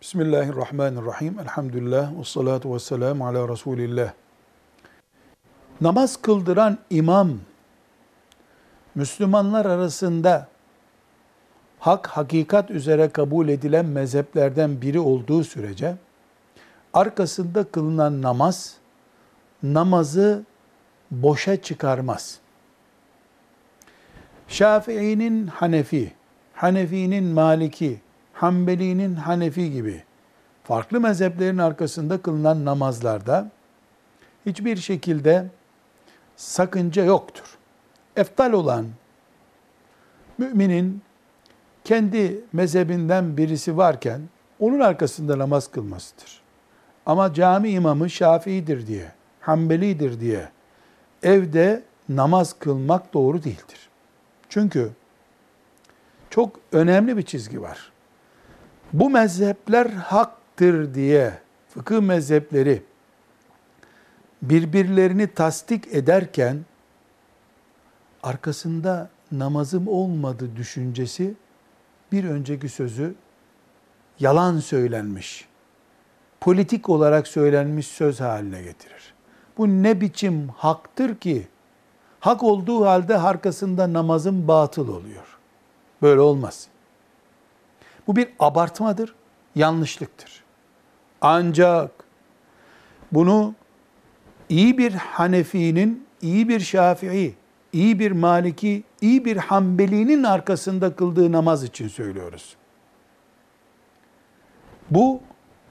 Bismillahirrahmanirrahim. Elhamdülillah. Ve salatu ve selamu ala Resulillah. Namaz kıldıran imam, Müslümanlar arasında hak, hakikat üzere kabul edilen mezheplerden biri olduğu sürece, arkasında kılınan namaz, namazı boşa çıkarmaz. Şafii'nin Hanefi, Hanefi'nin Maliki, Hanbeli'nin Hanefi gibi farklı mezheplerin arkasında kılınan namazlarda hiçbir şekilde sakınca yoktur. Eftal olan müminin kendi mezhebinden birisi varken onun arkasında namaz kılmasıdır. Ama cami imamı Şafii'dir diye, Hanbeli'dir diye evde namaz kılmak doğru değildir. Çünkü çok önemli bir çizgi var. Bu mezhepler haktır diye fıkıh mezhepleri birbirlerini tasdik ederken arkasında namazım olmadı düşüncesi bir önceki sözü yalan söylenmiş, politik olarak söylenmiş söz haline getirir. Bu ne biçim haktır ki hak olduğu halde arkasında namazın batıl oluyor. Böyle olmaz. Bu bir abartmadır, yanlışlıktır. Ancak bunu iyi bir Hanefi'nin, iyi bir Şafii, iyi bir Maliki, iyi bir Hanbeli'nin arkasında kıldığı namaz için söylüyoruz. Bu,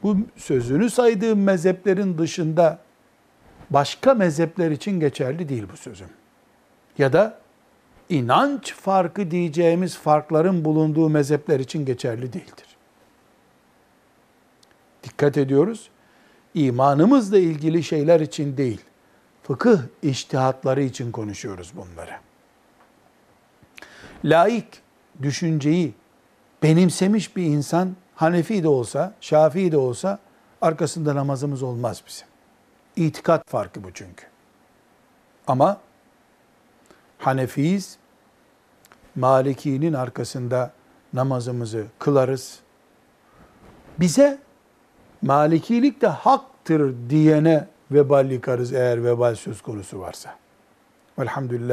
bu sözünü saydığım mezheplerin dışında başka mezhepler için geçerli değil bu sözüm. Ya da inanç farkı diyeceğimiz farkların bulunduğu mezhepler için geçerli değildir. Dikkat ediyoruz. İmanımızla ilgili şeyler için değil, fıkıh iştihatları için konuşuyoruz bunları. Laik düşünceyi benimsemiş bir insan Hanefi de olsa, Şafii de olsa arkasında namazımız olmaz bizim. İtikat farkı bu çünkü. Ama Hanefiyiz, Maliki'nin arkasında namazımızı kılarız. Bize Malikilik de haktır diyene vebal yıkarız eğer vebal söz konusu varsa. Velhamdülillah.